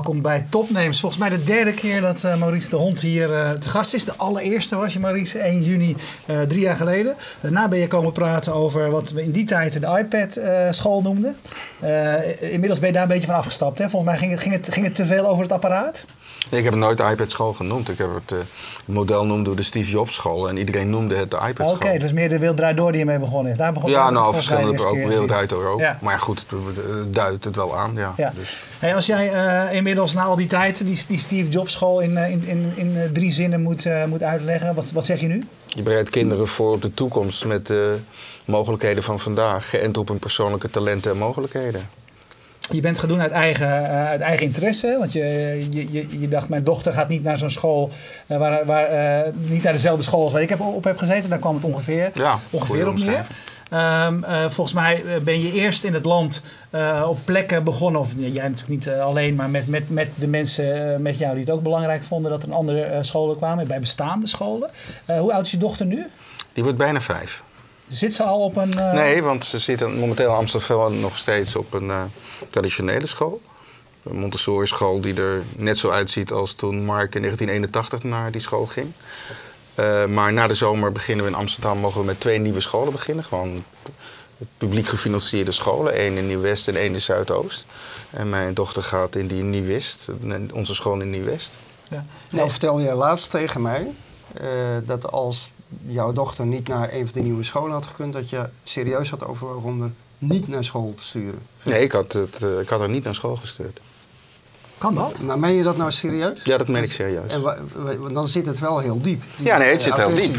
Welkom bij Topnames. Volgens mij de derde keer dat uh, Maurice de Hond hier uh, te gast is. De allereerste was je, Maurice, 1 juni, uh, drie jaar geleden. Daarna ben je komen praten over wat we in die tijd de iPad-school noemden. inmiddels ben je daar een beetje van afgestapt. Hè? Volgens mij ging het, ging, het, ging het te veel over het apparaat? Nee, ik heb het nooit iPad school genoemd. Ik heb het, uh, model noemde de Steve Jobs school en iedereen noemde het de iPad school. Oké, okay, dus meer de Wereld Door die je mee begonnen is. Daar begon ja, nou, verschillende ook Door ook. Ja. Maar goed, het duidt het wel aan. Ja. ja. Dus. Hey, als jij uh, inmiddels na al die tijd die, die Steve Jobs school in, in, in, in drie zinnen moet, uh, moet uitleggen, wat, wat zeg je nu? Je bereidt kinderen voor op de toekomst met de mogelijkheden van vandaag, geënt op hun persoonlijke talenten en mogelijkheden. Je bent gedaan uit eigen, uh, uit eigen interesse. Want je, je, je, je, dacht, mijn dochter gaat niet naar zo'n school. Uh, waar, waar, uh, niet naar dezelfde school als waar ik heb, op heb gezeten. Daar kwam het ongeveer, ja, ongeveer op neer. Um, volgens mij ben je eerst in het land op plekken begonnen. Of jij natuurlijk niet alleen, maar met, met, met de mensen met jou die het ook belangrijk vonden dat er andere scholen kwamen. Bij bestaande scholen. hoe oud is je dochter nu? Die wordt bijna vijf. Zit ze al op een. Nee, want ze zit momenteel in Amsterdam nog steeds op een traditionele school. Een Montessori school die er net zo uitziet als toen Mark in 1981 naar die school ging. Uh, maar na de zomer beginnen we in Amsterdam, mogen we met twee nieuwe scholen beginnen. Gewoon publiek gefinancierde scholen. één in Nieuw-West en één in Zuidoost. En mijn dochter gaat in die Nieuw-West, onze school in Nieuw-West. Ja. Nou vertel je laatst tegen mij uh, dat als jouw dochter niet naar een van de nieuwe scholen had gekund... dat je serieus had overwogen om er niet naar school te sturen? Nee, ik had, het, uh, ik had haar niet naar school gestuurd. Kan dat? Maar meen je dat nou serieus? Ja, dat meen ik serieus. En dan zit het wel heel diep. Ja, nee, het zit heel diep.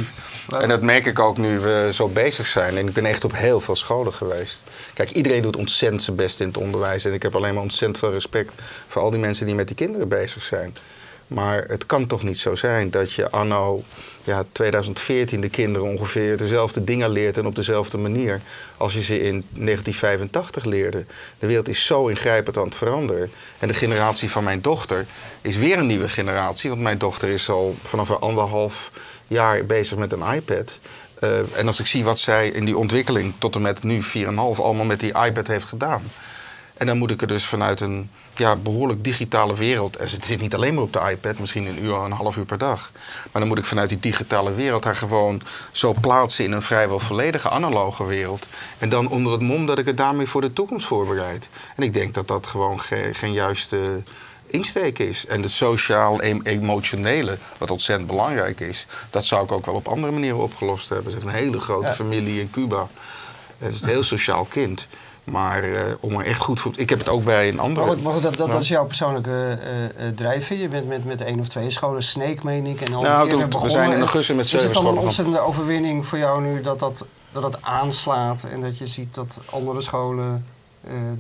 En dat merk ik ook nu we zo bezig zijn. En ik ben echt op heel veel scholen geweest. Kijk, iedereen doet ontzettend zijn best in het onderwijs. En ik heb alleen maar ontzettend veel respect voor al die mensen die met die kinderen bezig zijn. Maar het kan toch niet zo zijn dat je anno ja, 2014 de kinderen ongeveer dezelfde dingen leert en op dezelfde manier als je ze in 1985 leerde. De wereld is zo ingrijpend aan het veranderen. En de generatie van mijn dochter is weer een nieuwe generatie, want mijn dochter is al vanaf anderhalf jaar bezig met een iPad. Uh, en als ik zie wat zij in die ontwikkeling tot en met nu 4,5 allemaal met die iPad heeft gedaan. En dan moet ik er dus vanuit een ja, behoorlijk digitale wereld. En het zit niet alleen maar op de iPad, misschien een uur, een half uur per dag. Maar dan moet ik vanuit die digitale wereld haar gewoon zo plaatsen in een vrijwel volledige analoge wereld. En dan onder het mom dat ik het daarmee voor de toekomst voorbereid. En ik denk dat dat gewoon geen, geen juiste insteek is. En het sociaal-emotionele, wat ontzettend belangrijk is, dat zou ik ook wel op andere manieren opgelost hebben. Ze heeft een hele grote familie in Cuba. Het is een heel sociaal kind. Maar uh, om er echt goed voor... Ik heb het ook bij een andere... Maar, maar dat, dat, dat, is jouw persoonlijke uh, drijfveer. Je bent met, met één of twee scholen, Snake meen ik. En al nou, toen, we zijn in augustus met zeven scholen. Is het dan een ontzettende overwinning voor jou nu dat dat, dat dat aanslaat... en dat je ziet dat andere scholen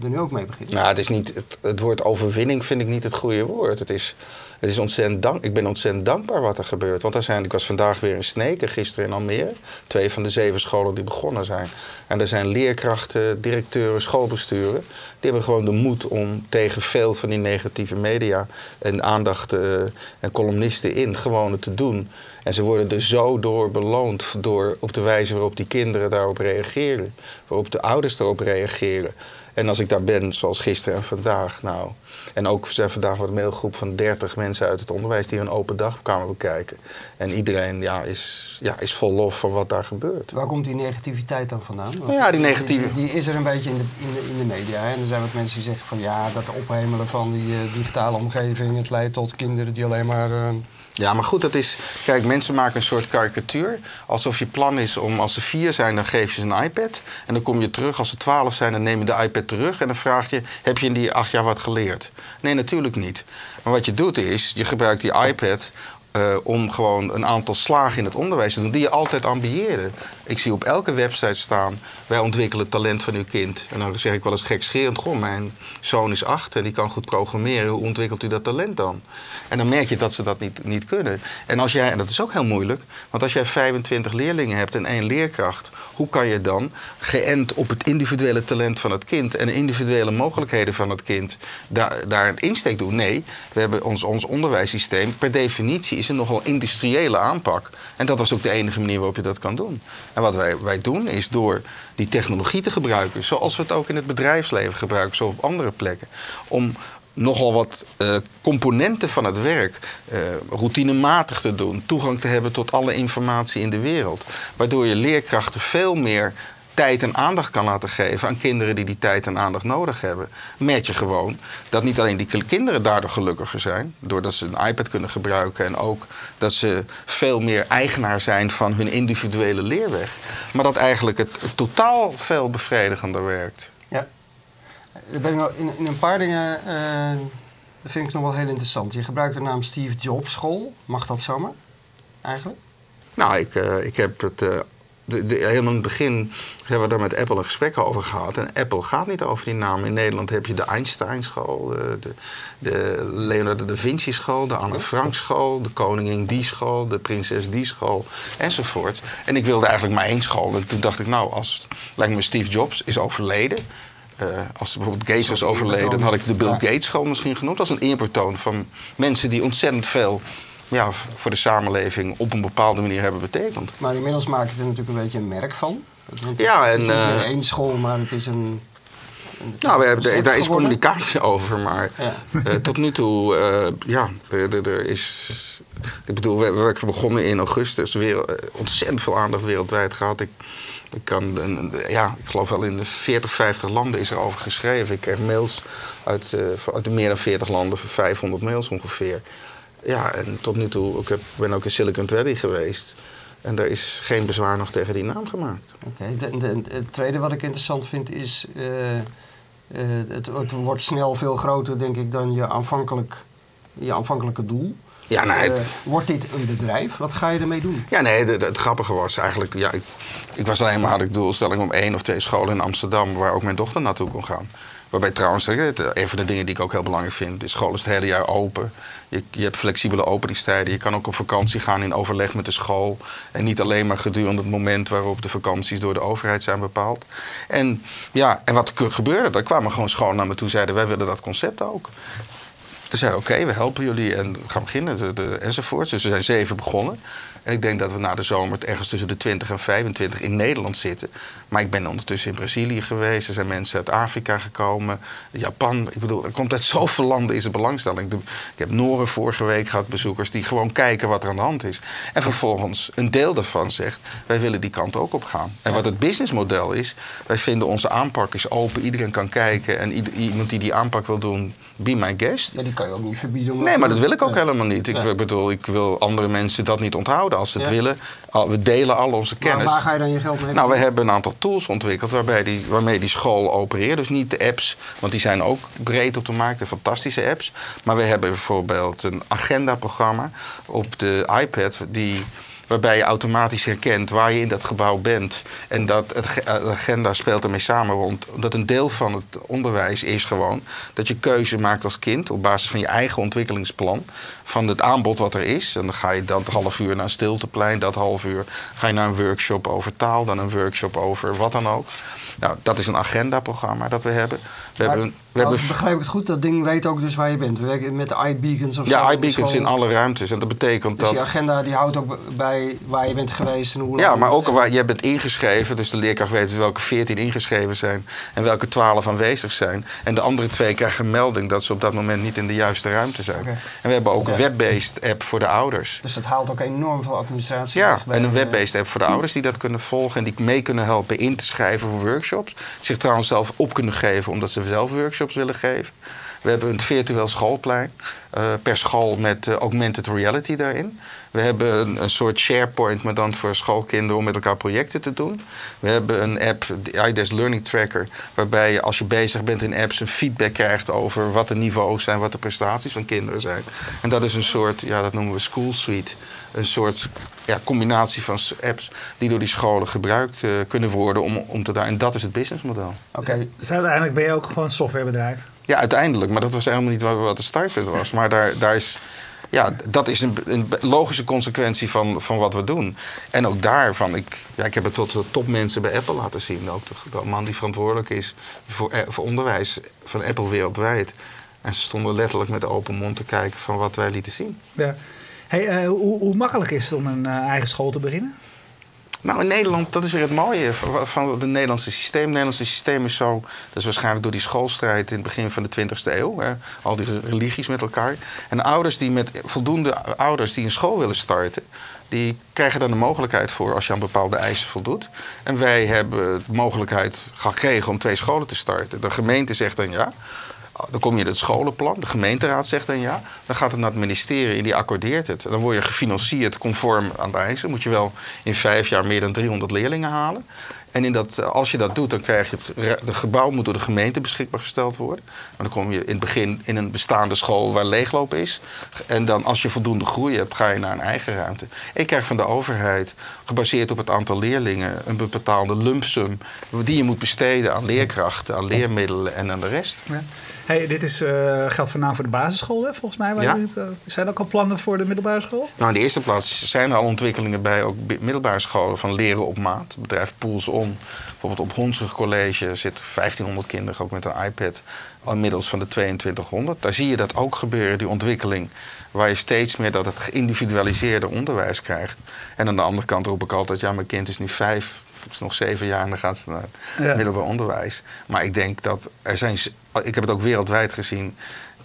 er nu ook mee beginnen? Nou, het, is niet, het, het woord overwinning vind ik niet het goede woord. Het is het is ontzettend dank, ik ben ontzettend dankbaar wat er gebeurt. Want er zijn, ik was vandaag weer in Sneek en gisteren in Almere. Twee van de zeven scholen die begonnen zijn. En er zijn leerkrachten, directeuren, schoolbesturen. Die hebben gewoon de moed om tegen veel van die negatieve media en aandacht uh, en columnisten in gewoon te doen. En ze worden er zo door beloond door op de wijze waarop die kinderen daarop reageren. Waarop de ouders daarop reageren. En als ik daar ben, zoals gisteren en vandaag, nou. En ook zijn vandaag een mailgroep van 30 mensen uit het onderwijs die een open dag kwamen bekijken. En iedereen ja, is, ja, is vol lof van wat daar gebeurt. Waar komt die negativiteit dan vandaan? Want ja, die negativiteit. Die, die, is er een beetje in de, in de, in de media. Hè? En er zijn wat mensen die zeggen van ja, dat ophemelen van die uh, digitale omgeving, het leidt tot kinderen die alleen maar. Uh, ja, maar goed, dat is. Kijk, mensen maken een soort karikatuur. Alsof je plan is om als ze vier zijn, dan geef je ze een iPad. En dan kom je terug. Als ze twaalf zijn, dan neem je de iPad terug. En dan vraag je: heb je in die acht jaar wat geleerd? Nee, natuurlijk niet. Maar wat je doet is, je gebruikt die iPad uh, om gewoon een aantal slagen in het onderwijs te doen die je altijd ambieerde. Ik zie op elke website staan: wij ontwikkelen het talent van uw kind. En dan zeg ik wel eens gekscherend: Goh, mijn zoon is acht en die kan goed programmeren. Hoe ontwikkelt u dat talent dan? En dan merk je dat ze dat niet, niet kunnen. En, als jij, en dat is ook heel moeilijk, want als jij 25 leerlingen hebt en één leerkracht, hoe kan je dan geënt op het individuele talent van het kind en de individuele mogelijkheden van het kind daar, daar een insteek doen? Nee, we hebben ons, ons onderwijssysteem per definitie is een nogal industriële aanpak. En dat was ook de enige manier waarop je dat kan doen. En wat wij, wij doen is door die technologie te gebruiken, zoals we het ook in het bedrijfsleven gebruiken, zo op andere plekken, om nogal wat uh, componenten van het werk uh, routinematig te doen. Toegang te hebben tot alle informatie in de wereld. Waardoor je leerkrachten veel meer tijd en aandacht kan laten geven aan kinderen die die tijd en aandacht nodig hebben. Merk je gewoon dat niet alleen die kinderen daardoor gelukkiger zijn, doordat ze een iPad kunnen gebruiken en ook dat ze veel meer eigenaar zijn van hun individuele leerweg, maar dat eigenlijk het, totaal veel bevredigender werkt. Ja, ben ik in, in een paar dingen. Uh, dat vind ik nog wel heel interessant. Je gebruikt de naam Steve Jobs School. Mag dat zomaar? Eigenlijk? Nou, ik, uh, ik heb het uh, de, de, helemaal in het begin hebben we daar met Apple een gesprek over gehad. En Apple gaat niet over die naam. In Nederland heb je de Einstein School, de, de, de Leonardo da Vinci School, de Anne Frank School, de Koningin Die School, de Prinses Die School enzovoort. En ik wilde eigenlijk maar één school. En toen dacht ik, nou, als lijkt me Steve Jobs is overleden. Uh, als bijvoorbeeld Gates was overleden, dan had ik de Bill Gates School misschien genoemd. als een eerbetoon van mensen die ontzettend veel ja, voor de samenleving op een bepaalde manier hebben betekend. Maar inmiddels maak je er natuurlijk een beetje een merk van. Want ja, het, en, is niet meer één school, maar het is een. nou, we hebben, daar is communicatie over, maar ja. uh, tot nu toe, uh, ja, er, er, is. Ik bedoel, we, we begonnen in augustus, weer ontzettend veel aandacht wereldwijd gehad. Ik, ik, kan, ja, ik geloof wel in de 40, 50 landen is er over geschreven. Ik krijg mails uit, uit meer dan 40 landen, 500 mails ongeveer. Ja, en tot nu toe, ik heb, ben ook in Silicon Valley geweest. En daar is geen bezwaar nog tegen die naam gemaakt. Oké, het tweede wat ik interessant vind is... Uh, uh, het, het, wordt snel veel groter, denk ik, dan je, aanvankelijk, je aanvankelijke doel. Ja, nee, uh, wordt dit een bedrijf? Wat ga je ermee doen? Ja, nee, de, de, het grappige was eigenlijk... Ja, ik, ik was alleen maar had ik doelstelling om één of twee scholen in Amsterdam... waar ook mijn dochter naartoe kon gaan. Waarbij trouwens, een van de dingen die ik ook heel belangrijk vind, de school is het hele jaar open. Je, je, hebt flexibele openingstijden. Je kan ook op vakantie gaan in overleg met de school. En niet alleen maar gedurende het moment waarop de vakanties door de overheid zijn bepaald. En, ja, en wat gebeurde? Er kwamen gewoon scholen naar me toe en zeiden: wij willen dat concept ook. Ze zeiden: oké, we helpen jullie en gaan beginnen de, enzovoort. Dus er zijn zeven begonnen. En ik denk dat we na de zomer ergens tussen de 20 en 25 in Nederland zitten. Maar ik ben ondertussen in Brazilië geweest. Er zijn mensen uit Afrika gekomen. Japan. Ik bedoel, er komt uit zoveel landen is er belangstelling. Ik heb Noren vorige week gehad, bezoekers die gewoon kijken wat er aan de hand is. En vervolgens een deel daarvan zegt, wij willen die kant ook op gaan. En wat het businessmodel is, wij vinden onze aanpak is open. Iedereen kan kijken. En iemand die die aanpak wil doen, be my guest. Ja, die kan je ook niet verbieden. Nee, maar dat wil ik ook helemaal niet. Ik bedoel, ik wil andere mensen dat niet onthouden als ze het willen. We delen al onze kennis. Maar waar ga je dan je geld mee? Nou, we hebben een aantal tools ontwikkeld waarbij die, waarmee die school opereert. Dus niet de apps, want die zijn ook breed op de markt, de fantastische apps. Maar we hebben bijvoorbeeld een agendaprogramma op de iPad die waarbij je automatisch herkent waar je in dat gebouw bent. En dat het agenda speelt ermee samen. Want omdat een deel van het onderwijs is gewoon dat je keuze maakt als kind op basis van je eigen ontwikkelingsplan. Van het aanbod wat er is. En dan ga je dan half uur naar een stilteplein, dat half uur ga je naar een workshop over taal, dan een workshop over wat dan ook. Nou, dat is een agendaprogramma dat we hebben. We maar, hebben, we hebben begrijp ik het goed, dat ding weet ook dus waar je bent. We werken met iBeacons of Ja, iBeacons in alle ruimtes. En dat betekent dus dat... die agenda die houdt ook bij waar je bent geweest en hoe Ja, maar ook waar je bent ingeschreven. Dus de leerkracht weet welke 14 ingeschreven zijn en welke 12 aanwezig zijn. En de andere twee krijgen een melding dat ze op dat moment niet in de juiste ruimte zijn. En we hebben ook een web-based app voor de ouders. Dus dat haalt ook enorm veel administratie Ja, en een web-based app voor de ouders die dat kunnen volgen en die mee kunnen helpen in te schrijven voor workshops. Zich trouwens zelf op kunnen geven omdat ze zelf workshops willen geven. We hebben een virtueel schoolplein uh, per school met uh, augmented reality daarin. We hebben een, een, soort SharePoint, maar dan voor schoolkinderen om met elkaar projecten te doen. We hebben een app, de IDES Learning Tracker, waarbij je als je bezig bent in apps een feedback krijgt over wat de niveaus zijn, wat de prestaties van kinderen zijn. En dat is een soort, ja, dat noemen we School Suite. Een soort ja, combinatie van apps die door die scholen gebruikt uh, kunnen worden om, om te daar. En dat is het businessmodel. Oké. Okay. Dus uiteindelijk ben je ook gewoon een softwarebedrijf? Ja, uiteindelijk. Maar dat was helemaal niet wat het startpunt was. Maar daar, daar is, ja, dat is een, een, logische consequentie van, van wat we doen. En ook daarvan, ik, ja, ik heb het tot de topmensen bij Apple laten zien. Ook de, man die verantwoordelijk is voor, eh, voor onderwijs van Apple wereldwijd. En ze stonden letterlijk met open mond te kijken van wat wij lieten zien. Ja. Hey, uh, hoe, hoe, makkelijk is het om een uh, eigen school te beginnen? Nou, in Nederland, dat is weer het mooie van het Nederlandse systeem. Het Nederlandse systeem is zo, dat is waarschijnlijk door die schoolstrijd in het begin van de 20e eeuw. Hè, al die religies met elkaar. En ouders die met voldoende ouders die een school willen starten, die krijgen dan de mogelijkheid voor als je aan bepaalde eisen voldoet. En wij hebben de mogelijkheid gekregen om twee scholen te starten. De gemeente zegt dan ja. Dan kom je het scholenplan, de gemeenteraad zegt dan ja. Dan gaat het naar het ministerie en die accordeert het. Dan word je gefinancierd conform aan de eisen. Moet je wel in vijf jaar meer dan 300 leerlingen halen. En in dat, als je dat doet, dan krijg je het, het gebouw moet door de gemeente beschikbaar gesteld worden. Maar dan kom je in het begin in een bestaande school waar leegloop is. En dan als je voldoende groei hebt, ga je naar een eigen ruimte. Ik krijg van de overheid, gebaseerd op het aantal leerlingen, een bepaalde lump sum die je moet besteden aan leerkrachten, aan leermiddelen en aan de rest. Ja. Hey, dit is, uh, geldt voornamelijk voor de basisschool, hè, volgens mij. Waar ja. uh, zijn er ook al plannen voor de middelbare school? Nou, in de eerste plaats zijn er al ontwikkelingen bij ook middelbare scholen van leren op maat. Het bedrijf Pools On, bijvoorbeeld op Honsig College zit 1500 kinderen ook met een iPad. Inmiddels van de 2200. Daar zie je dat ook gebeuren, die ontwikkeling. Waar je steeds meer dat het geïndividualiseerde onderwijs krijgt. En aan de andere kant roep ik altijd, ja, mijn kind is nu vijf het is nog zeven jaar en dan gaan ze naar het middelbaar onderwijs. Maar ik denk dat er zijn. Ik heb het ook wereldwijd gezien.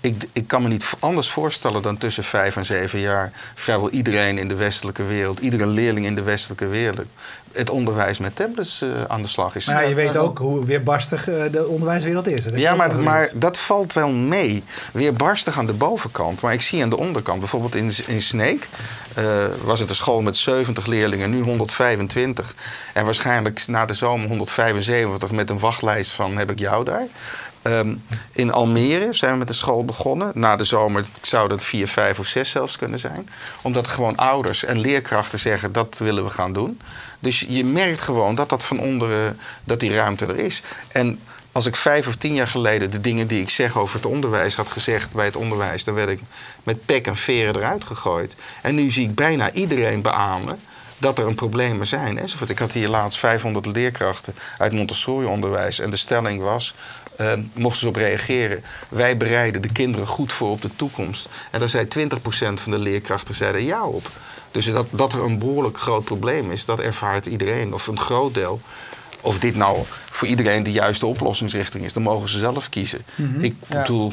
Ik, ik, kan me niet anders voorstellen dan tussen vijf en zeven jaar vrijwel iedereen in de westelijke wereld, iedere leerling in de westelijke wereld, het onderwijs met tablets uh, aan de slag is. Maar ja, je weet ook hoe weerbarstig uh, de onderwijswereld is. ja, maar, maar dat valt wel mee. Weerbarstig aan de bovenkant. Maar ik zie aan de onderkant, bijvoorbeeld in, in Sneek, uh, was het een school met 70 leerlingen, nu 125. En waarschijnlijk na de zomer 175 met een wachtlijst van heb ik jou daar. Um, in Almere zijn we met de school begonnen. Na de zomer zou dat vier, vijf of zes zelfs kunnen zijn. Omdat gewoon ouders en leerkrachten zeggen dat willen we gaan doen. Dus je merkt gewoon dat dat van onderen, dat die ruimte er is. En als ik vijf of tien jaar geleden de dingen die ik zeg over het onderwijs had gezegd bij het onderwijs, dan werd ik met pek en veren eruit gegooid. En nu zie ik bijna iedereen beamen dat er een problemen zijn. Ik had hier laatst 500 leerkrachten uit Montessori-onderwijs. En de stelling was, uh, mochten ze op reageren... wij bereiden de kinderen goed voor op de toekomst. En daar zei 20% van de leerkrachten zeiden ja op. Dus dat, dat er een behoorlijk groot probleem is, dat ervaart iedereen, of een groot deel. Of dit nou voor iedereen de juiste oplossingsrichting is, dan mogen ze zelf kiezen. Mhm. Ik bedoel.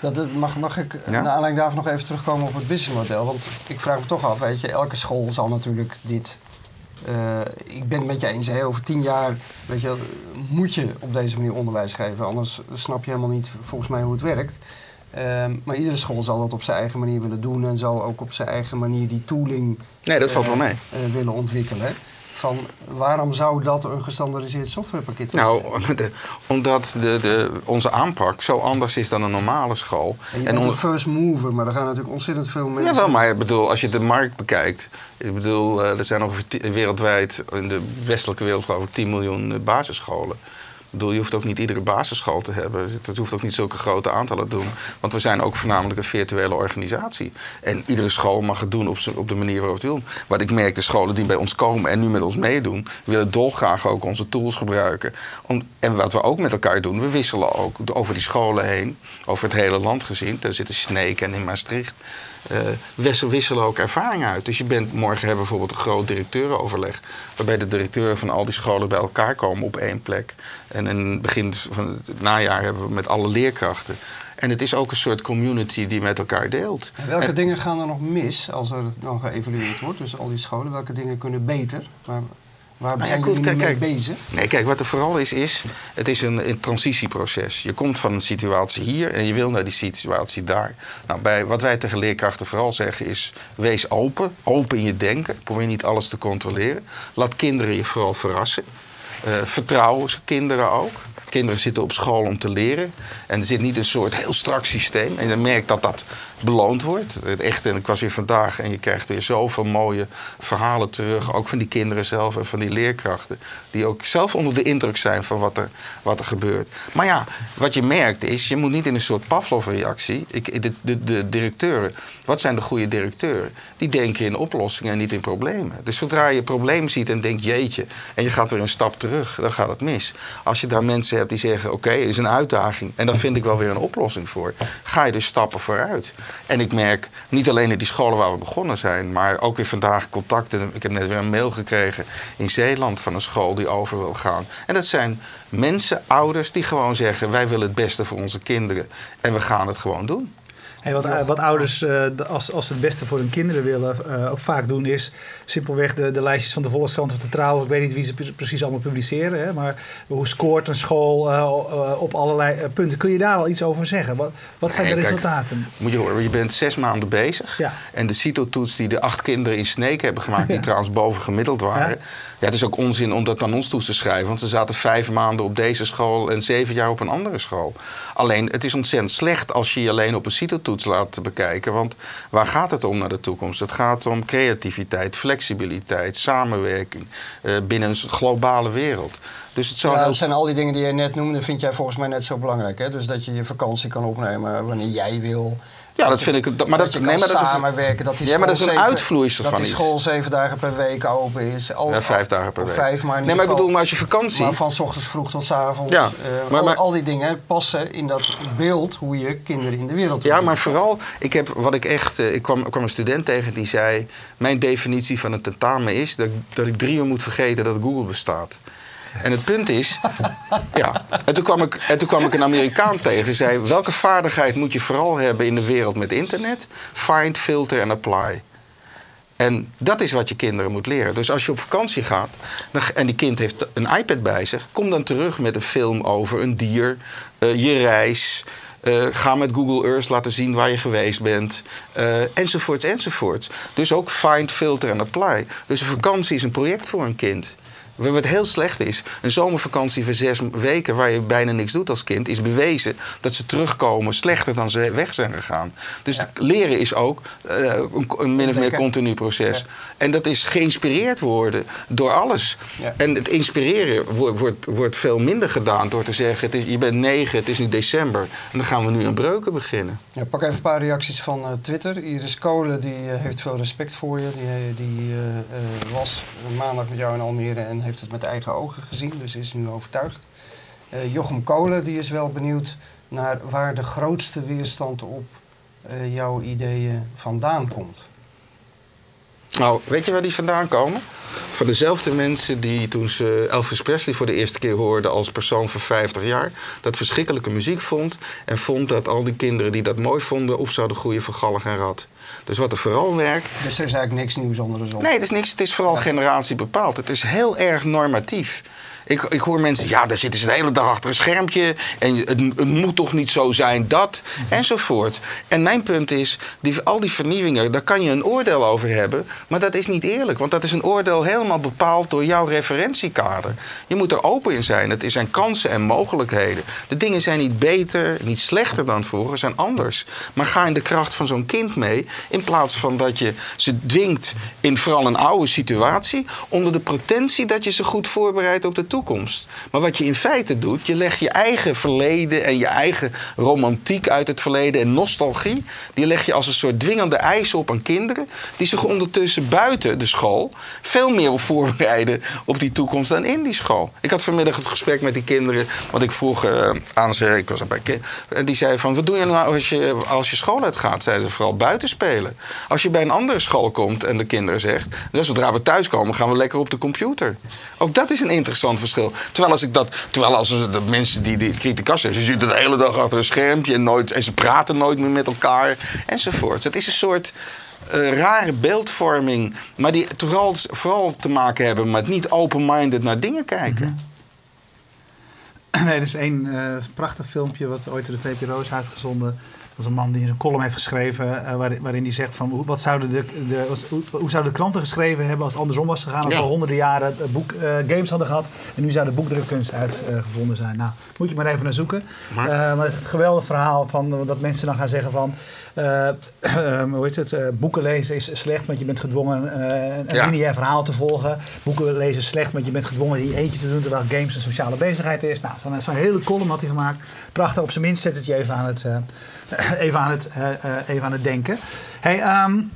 Dat, mag, mag ik ja? naar aanleiding daarvan nog even terugkomen op het businessmodel? Want ik vraag me toch af, weet je, elke school zal natuurlijk dit. Uh, ik ben het met je eens, hè, over tien jaar weet je, moet je op deze manier onderwijs geven. Anders snap je helemaal niet volgens mij hoe het werkt. Ehm, maar iedere school zal dat op zijn eigen manier willen doen en zal ook op zijn eigen manier die tooling nee, dat valt wel mee. Uh, willen ontwikkelen. Van waarom zou dat een gestandardiseerd softwarepakket zijn? Nou, omdat de, de, onze aanpak zo anders is dan een normale school. En je een first mover, maar er gaan natuurlijk ontzettend veel mensen... Ja, wel, maar ik bedoel, als je de markt bekijkt... Ik bedoel, eh, er zijn ongeveer wereldwijd, in de westelijke wereld geloof ik, 10 miljoen eh, basisscholen bedoel, je hoeft ook niet iedere basisschool te hebben. Het hoeft ook niet zulke grote aantallen te doen. Want we zijn ook voornamelijk een virtuele organisatie. En iedere school mag het doen op, op de manier waarop het wil. Wat ik merk, de scholen die bij ons komen en nu met ons meedoen... willen dolgraag ook onze tools gebruiken. Om, en wat we ook met elkaar doen, we wisselen ook over die scholen heen... over het hele land gezien. Daar zitten Sneek en in Maastricht uh, wisselen ook ervaringen uit. Dus je bent morgen hebben bijvoorbeeld een groot directeurenoverleg. Waarbij de directeuren van al die scholen bij elkaar komen op één plek. En in het begin van het najaar hebben we met alle leerkrachten. En het is ook een soort community die met elkaar deelt. En welke dingen gaan er nog mis als er nog geëvalueerd wordt? Dus al die scholen, welke dingen kunnen beter? Maar Waar nou zijn jullie kijk, mee bezig? Nee, kijk, wat er vooral is, is... het is een, een, transitieproces. Je komt van een situatie hier en je wil naar die situatie daar. Nou, bij, wat wij tegen leerkrachten vooral zeggen is... wees open, open in je denken. Probeer niet alles te controleren. Laat kinderen je vooral verrassen. Uh, vertrouwen kinderen ook. Kinderen zitten op school om te leren. En er zit niet een soort heel strak systeem. En je merkt dat dat beloond wordt. Het echt, en ik was weer vandaag en je krijgt weer zoveel mooie verhalen terug. Ook van die kinderen zelf en van die leerkrachten. Die ook zelf onder de indruk zijn van wat er, wat er gebeurt. Maar ja, wat je merkt is, je moet niet in een soort Pavlov-reactie. De, de, de directeuren, wat zijn de goede directeuren? Die denken in oplossingen en niet in problemen. Dus zodra je een probleem ziet en denkt jeetje, en je gaat weer een stap terug, dan gaat het mis. Als je daar mensen hebt die zeggen, oké, okay, is een uitdaging en daar vind ik wel weer een oplossing voor. Ga je dus stappen vooruit. En ik merk niet alleen in die scholen waar we begonnen zijn, maar ook weer vandaag contacten. Ik heb net weer een mail gekregen in Zeeland van een school die over wil gaan. En dat zijn mensen, ouders, die gewoon zeggen: wij willen het beste voor onze kinderen en we gaan het gewoon doen. Wat, eh, wat, ouders, uh, als, als ze het beste voor hun kinderen willen, uh, ook vaak doen, is simpelweg de, de lijstjes van de Volkskrant of de Trouw. Ik weet niet wie ze precies allemaal publiceren, hè, maar hoe scoort een school op allerlei punten. Kun je daar al iets over zeggen? Wat, wat zijn de resultaten? moet je horen, je bent zes maanden bezig. Ja. En de CITO-toets die de acht kinderen in Sneek hebben gemaakt, die trouwens boven gemiddeld waren. Ja. ja. het is ook onzin om dat aan ons toe te schrijven, want ze zaten vijf maanden op deze school en zeven jaar op een andere school. Alleen, het is ontzettend slecht als je je alleen op een CITO-toets laten bekijken. Want waar gaat het om naar de toekomst? Het gaat om creativiteit, flexibiliteit, samenwerking uh, binnen een globale wereld. Dus het ja, dat zijn al die dingen die je net noemde, vind jij volgens mij net zo belangrijk. Hè? Dus dat je je vakantie kan opnemen wanneer jij wil. Ja, dat vind ik. Maar dat, dat nee, maar dat samenwerken. Dat die ja, maar dat is een uitvloeisel van Dat die school zeven dagen per week open is. Al, ja, vijf dagen per week. Vijf, maar nee, maar ik bedoel, maar als je vakantie. Maar van s ochtends vroeg tot s avonds. Ja, uh, maar, maar, al, al, die dingen passen in dat beeld hoe je kinderen in de wereld. Ja, maar vooral, ik heb wat ik echt. Uh, ik kwam, kwam een student tegen die zei: Mijn definitie van een tentamen is dat, dat ik drie uur moet vergeten dat Google bestaat. En het punt is, ja. En toen, kwam ik, en toen kwam ik een Amerikaan tegen. zei: Welke vaardigheid moet je vooral hebben in de wereld met internet? Find, filter en apply. En dat is wat je kinderen moet leren. Dus als je op vakantie gaat en die kind heeft een iPad bij zich, kom dan terug met een film over een dier, uh, je reis. Uh, ga met Google Earth laten zien waar je geweest bent. Uh, enzovoorts, enzovoorts. Dus ook find, filter en apply. Dus een vakantie is een project voor een kind. Wat heel slecht is, een zomervakantie van zes weken waar je bijna niks doet als kind, is bewezen dat ze terugkomen slechter dan ze weg zijn gegaan. Dus leren is ook uh, een, een, min of meer continu proces. En dat is geïnspireerd worden door alles. Ja. En het inspireren wordt, wordt, wordt, veel minder gedaan door te zeggen: het is, je bent negen, het is nu december. En dan gaan we nu een breuken beginnen. Ja, pak even een paar reacties van uh, Twitter. Iris Kolen die, uh, heeft veel respect voor je. Die, die was maandag met jou in Almere en heeft het met eigen ogen gezien, dus is nu overtuigd. Uh, Jochem Kolen die is wel benieuwd naar waar de grootste weerstand op uh, jouw ideeën vandaan komt. Nou, weet je waar die vandaan komen? Van dezelfde mensen die toen ze Elvis Presley voor de eerste keer hoorden als persoon van 50 jaar, dat verschrikkelijke muziek vond en vond dat al die kinderen die dat mooi vonden op zouden groeien van en rat. Dus wat er vooral werkt. Dus er is eigenlijk niks nieuws onder de zon? Nee, het is, niks, het is vooral generatie bepaald. Het is heel erg normatief. Ik, ik hoor mensen, ja, daar zitten ze de hele dag achter een schermpje. En het, het moet toch niet zo zijn dat, enzovoort. En mijn punt is, die, al die vernieuwingen, daar kan je een oordeel over hebben. Maar dat is niet eerlijk, want dat is een oordeel helemaal bepaald door jouw referentiekader. Je moet er open in zijn. Het zijn kansen en mogelijkheden. De dingen zijn niet beter, niet slechter dan vroeger, zijn anders. Maar ga in de kracht van zo'n kind mee, in plaats van dat je ze dwingt in vooral een oude situatie, onder de pretentie dat je ze goed voorbereidt op de toekomst toekomst. Maar wat je in feite doet, je legt je eigen verleden en je eigen romantiek uit het verleden en nostalgie, die leg je als een soort dwingende eisen op aan kinderen, die zich ondertussen buiten de school veel meer voorbereiden op die toekomst dan in die school. Ik had vanmiddag het gesprek met die kinderen, wat ik vroeg uh, aan ze, ik was bij en die zei van, wat doe je nou als je, als je school uitgaat? Zeiden ze vooral buiten spelen. Als je bij een andere school komt en de kinderen zegt, dus zodra we thuiskomen gaan we lekker op de computer. Ook dat is een interessant verschil. Terwijl als ik dat, terwijl als de mensen die die kritiek ze zitten de hele dag achter een schermpje en, nooit, en ze praten nooit meer met elkaar enzovoort. Het is een soort uh, rare beeldvorming, maar die vooral, vooral te maken hebben met niet open-minded naar dingen kijken. Mhm. Nee, er is één uh, prachtig filmpje wat ooit in de VPRO is uitgezonden dat is een man die een column heeft geschreven uh, waarin hij zegt van wat zouden de, de, hoe zouden de kranten geschreven hebben als het andersom was gegaan. Als we honderden jaren boek, uh, games hadden gehad en nu zou de boekdrukkunst uitgevonden zijn. Nou, moet je maar even naar zoeken. Maar, maar het is het geweldige verhaal van dat mensen dan gaan zeggen van hoe heet het, boeken lezen is slecht want je bent gedwongen een ja. lineair verhaal te volgen. Boeken lezen is slecht want je bent gedwongen die eentje te doen terwijl games een sociale bezigheid is. Nou, zo'n zo hele column had hij gemaakt. Prachtig, op zijn minst zet het je even aan het even aan het, even aan het denken. Hey, um,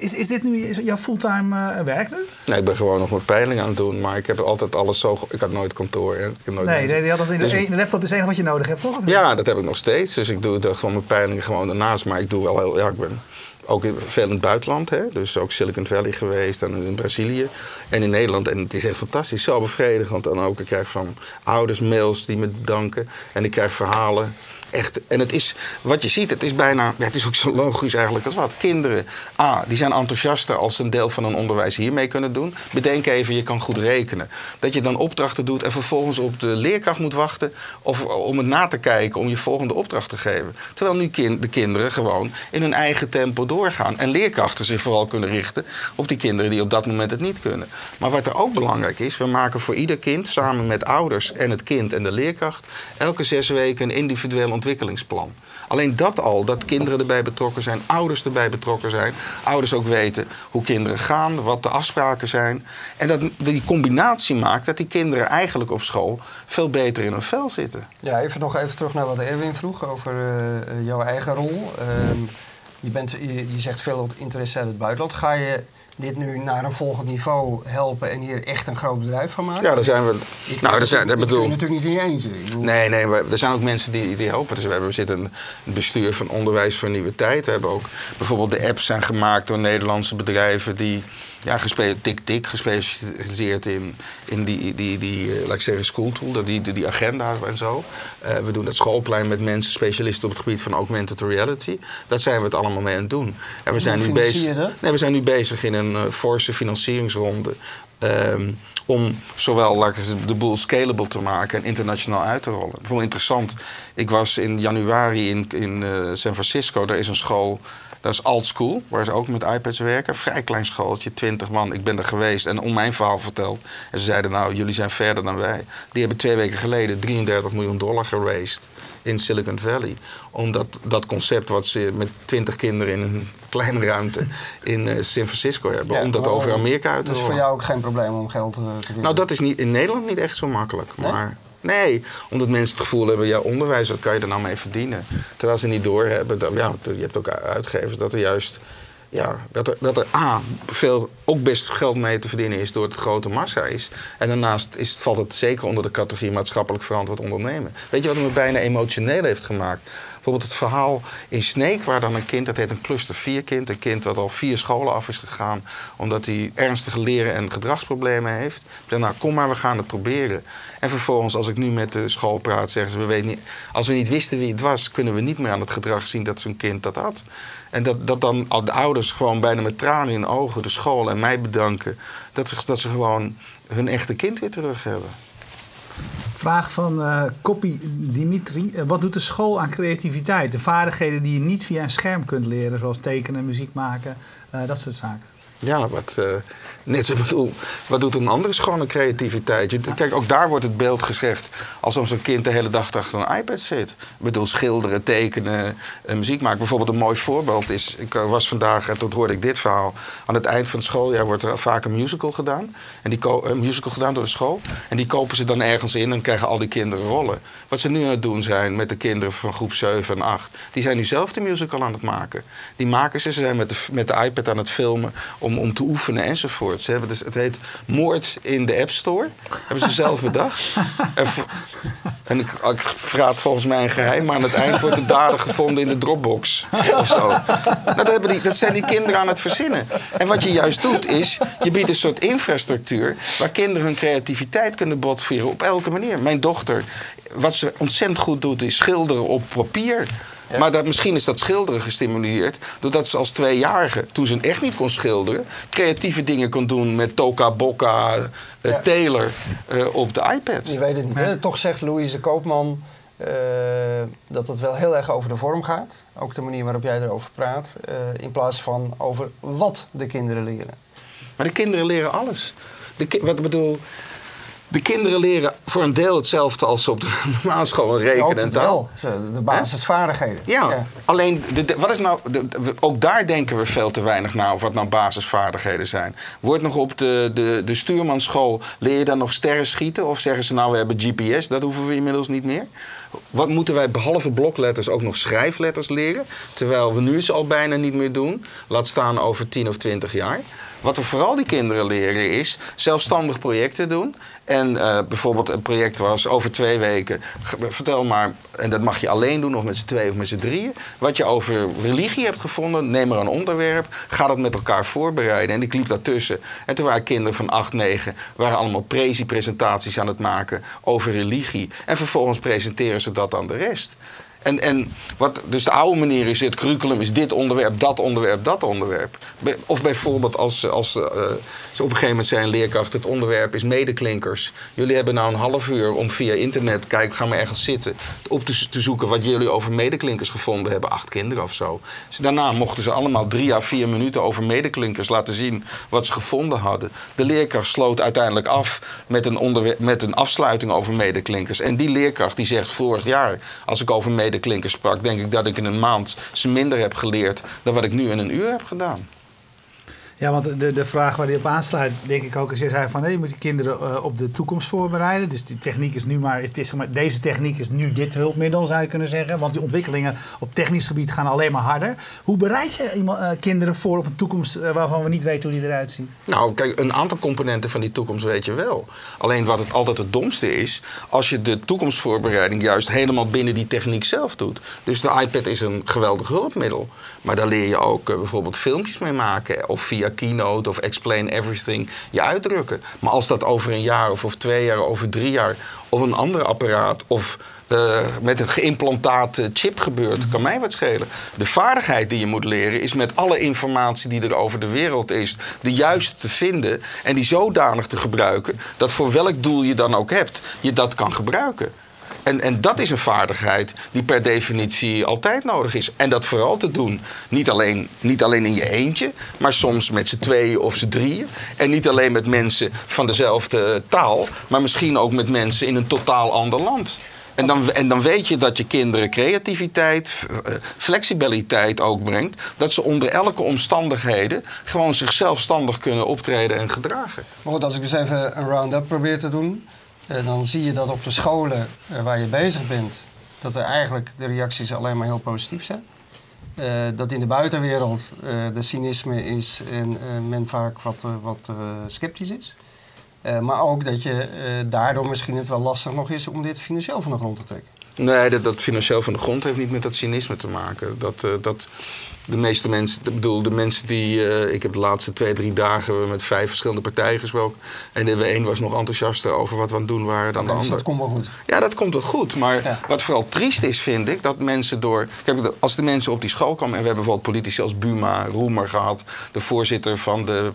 Is, is dit nu jouw fulltime uh, werk nu? Nee, ik ben gewoon nog mijn peiling aan het doen. Maar ik heb altijd alles zo... Ik had nooit kantoor. Ik heb nooit nee, nee, je had dat in de, dus, de laptop is enige wat je nodig hebt, toch? Ja, dat heb ik nog steeds. Dus ik doe gewoon mijn peilingen gewoon daarnaast. Maar ik doe wel heel... Ja, ik ben ook veel in het buitenland. Hè? Dus ook Silicon Valley geweest en in Brazilië en in Nederland. En het is echt fantastisch, zo bevredigend. En ook, ik krijg van ouders mails die me danken. En ik krijg verhalen echt, en het is, wat je ziet, het is bijna, het is ook zo logisch eigenlijk als wat. Kinderen, A, die zijn enthousiaster als ze een deel van hun onderwijs hiermee kunnen doen. Bedenk even, je kan goed rekenen. Dat je dan opdrachten doet en vervolgens op de leerkracht moet wachten of om het na te kijken om je volgende opdracht te geven. Terwijl nu de kinderen gewoon in hun eigen tempo doorgaan. En leerkrachten zich vooral kunnen richten op die kinderen die op dat moment het niet kunnen. Maar wat er ook belangrijk is, we maken voor ieder kind samen met ouders en het kind en de leerkracht elke zes weken een individueel ontwikkelingsplan. Alleen dat al, dat kinderen erbij betrokken zijn, ouders erbij betrokken zijn. Ouders ook weten hoe kinderen gaan, wat de afspraken zijn. En dat die combinatie maakt dat die kinderen eigenlijk op school veel beter in hun vel zitten. Ja, even nog even terug naar wat Erwin vroeg over uh, jouw eigen rol. Uh, je, bent, je, je zegt veel interesse uit het buitenland. Ga je dit nu naar een volgend niveau helpen en hier echt een groot bedrijf van maken? Ja, daar zijn we. nou, dat zijn, dat bedoel. natuurlijk niet in eentje. Nee, nee, maar er zijn ook mensen die, die helpen. Dus we, hebben, we zitten een bestuur van onderwijs voor nieuwe tijd. We hebben ook bijvoorbeeld de apps zijn gemaakt door Nederlandse bedrijven die ja, tik-tik, gespecialiseerd in, in die, die, die uh, laat ik zeggen, schooltool, die, die, die agenda en zo. Uh, we doen het schoolplein met mensen, specialisten op het gebied van augmented reality. Dat zijn we het allemaal mee aan het doen. En we zijn nu bezig. Nee, we zijn nu bezig in een uh, forse financieringsronde. Um, om zowel laat ik zeggen, de boel scalable te maken en internationaal uit te rollen. Bijvoorbeeld interessant, ik was in januari in, in San Francisco, daar is een school dat is Alt School, waar ze ook met iPads werken. Vrij klein schooltje, 20 man. Ik ben er geweest en om mijn verhaal verteld. En ze zeiden, nou, jullie zijn verder dan wij. Die hebben twee weken geleden 33 miljoen dollar geraced in Silicon Valley. Omdat dat concept wat ze met 20 kinderen in een kleine ruimte in uh, San Francisco hebben. om dat over Amerika uit te Dat is voor jou ook geen probleem om geld uh, te verdienen? Nou, dat is niet, in Nederland niet echt zo makkelijk. Maar Nee, omdat mensen het gevoel hebben, ja, onderwijs, wat kan je er nou mee verdienen? Terwijl ze niet doorhebben, dan, ja, je hebt ook uitgevers dat er juist ja, dat er, dat er A, veel, ook best geld mee te verdienen is door het grote massa is. En daarnaast is, valt het zeker onder de categorie maatschappelijk verantwoord ondernemen. Weet je wat me bijna emotioneel heeft gemaakt? Bijvoorbeeld het verhaal in Sneek, waar dan een kind, dat heet een cluster 4 kind, een kind dat al vier scholen af is gegaan omdat hij ernstige leren- en gedragsproblemen heeft. Zeg, nou kom maar, we gaan het proberen. En vervolgens, als ik nu met de school praat, zeggen ze, we weten niet, als we niet wisten wie het was, kunnen we niet meer aan het gedrag zien dat zo'n kind dat had. En dat, dat dan de ouders gewoon bijna met tranen in ogen de school en mij bedanken. Dat ze, dat ze gewoon hun echte kind weer terug hebben. Vraag van uh, Koppie Dimitri. Eh, wat doet de school aan creativiteit? De vaardigheden die je niet via een scherm kunt leren, zoals tekenen, muziek maken, uh, dat soort zaken. Ja, wat, Net zo bedoel, wat doet een andere schone creativiteit? Kijk, ook daar wordt het beeld gezegd alsof zo'n kind de hele dag achter een iPad zit. Ik bedoel, schilderen, tekenen, uh, muziek maken. Bijvoorbeeld een mooi voorbeeld is, ik eh, was vandaag, en hoorde ik dit verhaal. Aan het eind van het schooljaar wordt er vaak een musical gedaan. En die een musical gedaan door de school. En die kopen ze dan ergens in en krijgen al die kinderen rollen. Wat ze nu aan het doen zijn met de kinderen van groep 7 en 8. Die zijn nu zelf de musical aan het maken. Die maken ze, ze zijn met de, met de iPad aan het filmen om, om te oefenen enzovoort. Ze hebben dus, het heet Moord in de App Store. hebben ze zelf bedacht. En, en ik, ik verraad volgens mij een geheim, maar aan het eind wordt de dader gevonden in de Dropbox. Of zo. Nou, dat, hebben die, dat zijn die kinderen aan het verzinnen. En wat je juist doet, is je biedt een soort infrastructuur waar kinderen hun creativiteit kunnen botvieren op elke manier. Mijn dochter, wat ze ontzettend goed doet, is schilderen op papier. Maar dat, misschien is dat schilderen gestimuleerd doordat ze als tweejarige, toen ze echt niet kon schilderen, creatieve dingen kon doen met Toka Boca, uh, Taylor uh, op de iPad. Je weet het niet. Hè? Toch zegt Louise Koopman uh, dat het wel heel erg over de vorm gaat. Ook de manier waarop jij erover praat. in plaats van over wat de kinderen leren. Maar de kinderen leren alles. De wat ik bedoel, De kinderen leren voor een deel hetzelfde als ze op de normale school rekenen en taal. De basisvaardigheden. Ja, alleen de, wat is nou, ook daar denken we veel te weinig naar over wat nou basisvaardigheden zijn. Wordt nog op de, de, de stuurmanschool, leer je dan nog sterren schieten? Of zeggen ze nou we hebben GPS, dat hoeven we inmiddels niet meer? Wat moeten wij behalve blokletters ook nog schrijfletters leren? Terwijl we nu ze al bijna niet meer doen. Laat staan over 10 of 20 jaar. Wat we vooral die kinderen leren is zelfstandig projecten doen. En uh, bijvoorbeeld een project was over twee weken. Vertel maar, en dat mag je alleen doen of met z'n tweeën of met z'n drieën. Wat je over religie hebt gevonden. Neem er een onderwerp. Ga dat met elkaar voorbereiden. En ik liep daartussen. En toen waren kinderen van 8, 9. Waren allemaal presi-presentaties aan het maken over religie. En vervolgens presenteren ze dat aan de rest. En, en wat dus de oude manier is, het curriculum is dit onderwerp, dat onderwerp, dat onderwerp. Of bijvoorbeeld als, als uh, ze op een gegeven moment zijn leerkracht, het onderwerp is medeklinkers. Jullie hebben nou een half uur om via internet, kijk, ga maar ergens zitten, op te, zoeken wat jullie over medeklinkers gevonden hebben. Acht kinderen of zo. Dus daarna mochten ze allemaal drie à vier minuten over medeklinkers laten zien wat ze gevonden hadden. De leerkracht sloot uiteindelijk af met een, met een afsluiting over medeklinkers. En die leerkracht die zegt vorig jaar, als ik over medeklinkers klinkers sprak, denk ik dat ik in een maand ze minder heb geleerd dan wat ik nu in een uur heb gedaan. Ja, want de, de vraag waar hij op aansluit, denk ik ook, is hij van nee, je moet de kinderen uh, op de toekomst voorbereiden. Dus die techniek is nu maar, is, zeg maar, deze techniek is nu dit hulpmiddel, zou je kunnen zeggen. Want die ontwikkelingen op technisch gebied gaan alleen maar harder. Hoe bereid je uh, kinderen voor op een toekomst uh, waarvan we niet weten hoe die eruit ziet? Nou, kijk, een aantal componenten van die toekomst weet je wel. Alleen wat het altijd het domste is, als je de toekomstvoorbereiding juist helemaal binnen die techniek zelf doet. Dus de iPad is een geweldig hulpmiddel. Maar daar leer je ook bijvoorbeeld filmpjes mee maken of via keynote of explain everything je uitdrukken. Maar als dat over een jaar of, of twee jaar, over drie jaar, of een ander apparaat of uh, met een geïmplantaat chip gebeurt, kan mij wat schelen. De vaardigheid die je moet leren is met alle informatie die er over de wereld is, de juiste te vinden en die zodanig te gebruiken dat voor welk doel je dan ook hebt, je dat kan gebruiken. En, en dat is een vaardigheid die per definitie altijd nodig is. En dat vooral te doen. Niet alleen, niet alleen in je eentje, maar soms met z'n tweeën of z'n drieën. En niet alleen met mensen van dezelfde taal, maar misschien ook met mensen in een totaal ander land. En dan, en dan weet je dat je kinderen creativiteit, eh, flexibiliteit ook brengt. Dat ze onder elke omstandigheden gewoon zichzelfstandig kunnen optreden en gedragen. Maar goed, als ik dus even een round-up probeer te doen. Uh, dan zie je dat op de scholen uh, waar je bezig bent, dat er eigenlijk de reacties alleen maar heel positief zijn. Uh, dat in de buitenwereld de cynisme is en men vaak wat, wat sceptisch is. maar ook dat je daardoor misschien het wel lastig nog is om dit financieel van de grond te trekken. Nee, dat, dat financieel van de grond heeft niet met dat cynisme te maken. Dat, dat, de meeste mensen, ik bedoel, de mensen die. Uh, ik heb de laatste twee, drie dagen met vijf verschillende partijen gesproken. En de een was nog enthousiaster over wat we aan het doen waren dan de dus ander. dat komt wel goed. Ja, dat komt wel goed. Maar wat vooral triest is, vind ik, dat mensen door. Kijk, als de mensen op die school komen. En we hebben bijvoorbeeld politici als Buma, Roemer gehad. De voorzitter van de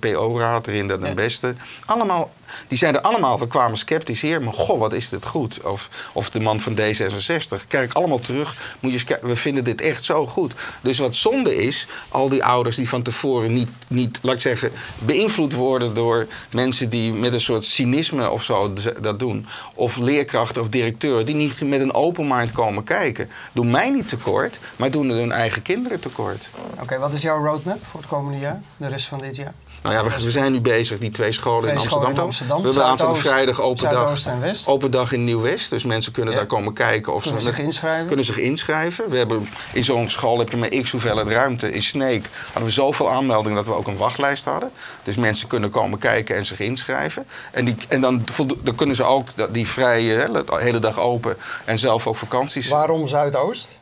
PO-raad, Rinda den ja. Beste. Allemaal die zeiden allemaal, we kwamen sceptisch hier, maar goh, wat is dit goed? Of, of de man van D66. Kijk allemaal terug, moet je, we vinden dit echt zo goed. Dus wat zonde is, al die ouders die van tevoren niet, niet laat ik zeggen, beïnvloed worden door mensen die met een soort cynisme of zo dat doen. Of leerkrachten of directeuren die niet met een open mind komen kijken. Doen mij niet tekort, maar doen hun eigen kinderen tekort. Oké, wat is jouw roadmap voor het komende jaar, de rest van dit jaar? Nou ja, we, we, zijn nu bezig, die twee scholen, in, Amsterdam, in Amsterdam. We hebben aanstaande vrijdag open dag, open dag in Nieuw-West. Dus mensen kunnen daar komen kijken. Of kunnen ze zich inschrijven? Kunnen zich inschrijven. We hebben, in zo'n school heb je maar x hoeveelheid ruimte. In Sneek hadden we zoveel aanmeldingen dat we ook een wachtlijst hadden. Dus mensen kunnen komen kijken en zich inschrijven. En, die, en dan, dan kunnen ze ook die vrije, de hele dag open en zelf ook vakanties. Waarom Zuidoost?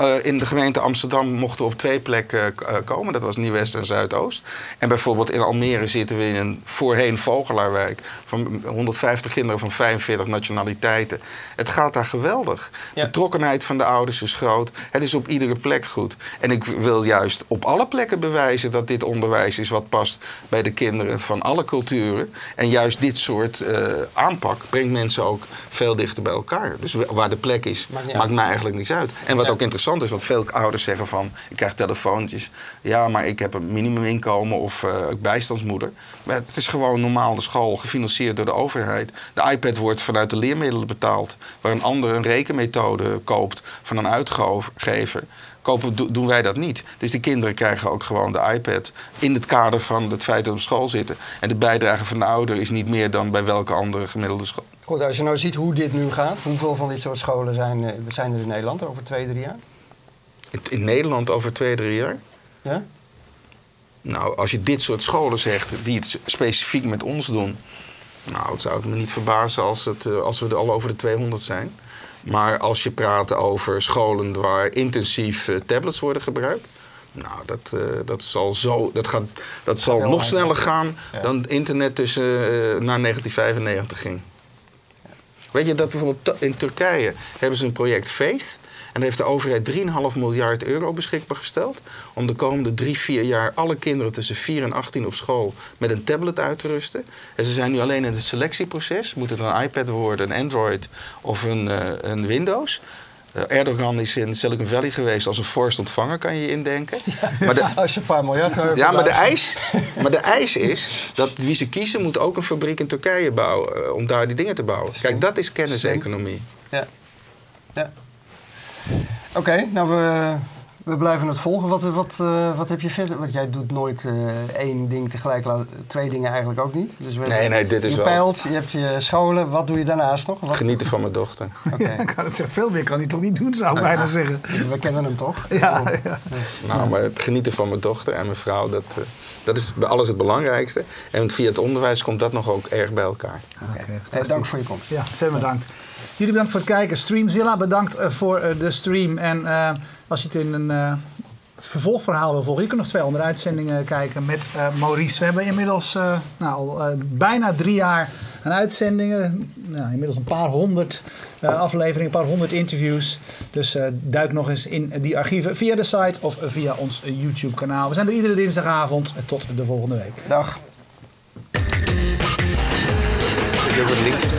Uh, in de gemeente Amsterdam mochten we op twee plekken uh, komen. Dat was Nieuw-West en Zuidoost. En bijvoorbeeld in Almere zitten we in een voorheen Vogelaarwijk. Van 150 kinderen van 45 nationaliteiten. Het gaat daar geweldig. De betrokkenheid van de ouders is groot. Het is op iedere plek goed. En ik wil juist op alle plekken bewijzen dat dit onderwijs is wat past bij de kinderen van alle culturen. En juist dit soort uh, aanpak brengt mensen ook veel dichter bij elkaar. Dus waar de plek is, maakt, maakt mij eigenlijk niks uit. En wat ook in interessant is, want veel ouders zeggen van... ik krijg telefoontjes. Ja, maar ik heb een minimuminkomen of uh, bijstandsmoeder. Maar het is gewoon normaal de school, gefinancierd door de overheid. De iPad wordt vanuit de leermiddelen betaald. Waar een ander een rekenmethode koopt van een uitgever kopen, doen wij dat niet. Dus die kinderen krijgen ook gewoon de iPad in het kader van het feit dat ze op school zitten. En de bijdrage van de ouder is niet meer dan bij welke andere gemiddelde school. Goed, als je nou ziet hoe dit nu gaat, hoeveel van dit soort scholen zijn, eh, zijn er in Nederland over twee, drie jaar? In Nederland over twee, drie jaar? Ja? Nou, als je dit soort scholen zegt, die het specifiek met ons doen... Nou, het zou het me niet verbazen als, het, eh, als we er al over de 200 zijn. Maar als je praat over scholen waar intensief eh, tablets worden gebruikt. Nou, dat, uh, dat zal, zo, dat gaat, dat zal nog sneller gaan dan internet tussen uh, naar 1995 ging. Weet je dat bijvoorbeeld in Turkije hebben ze een project Faith. En heeft de overheid 3,5 miljard euro beschikbaar gesteld. om de komende drie, vier jaar alle kinderen tussen 4 en 18 op school met een tablet uit te rusten. En ze zijn nu alleen in het selectieproces. Moet het een iPad worden, een Android of een, uh, een Windows? Uh, Erdogan is in Silicon Valley geweest als een vorst ontvangen, kan je je indenken. Ja, maar de, als je een paar miljard hebt. Ja, maar de, eis, maar de eis is dat wie ze kiezen moet ook een fabriek in Turkije bouwen. Uh, om daar die dingen te bouwen. Kijk, dat is kenniseconomie. Ja. ja. Oké, nou we, we blijven het volgen. Wat, wat, uh, wat heb je verder? Want jij doet nooit uh, één ding tegelijk, twee dingen eigenlijk ook niet. Dus we nee, nee, dit is je wel... peilt, je hebt je scholen. Wat doe je daarnaast nog? Wat... Genieten van mijn dochter. Okay. Ja, kan het zeggen. Veel meer kan hij toch niet doen, zou ik bijna zeggen. We kennen hem toch? Ja, oh. ja. Nou, maar het genieten van mijn dochter en mijn vrouw, dat, uh, dat is bij alles het belangrijkste. En via het onderwijs komt dat nog ook erg bij elkaar. Oké, okay. dank voor je komst. Ja, zeer bedankt. Jullie bedankt voor het kijken. Streamzilla, bedankt voor de stream. En uh, als je het in een, uh, het vervolgverhaal wil volgen, je kunt nog twee andere uitzendingen kijken met uh, Maurice. We hebben inmiddels nou, al bijna drie jaar aan uitzendingen. Nou, inmiddels een paar honderd afleveringen, een paar honderd interviews. Dus duik nog eens in die archieven via de site of via ons YouTube kanaal. We zijn er iedere dinsdagavond. Tot de volgende week. Dag. Ik een.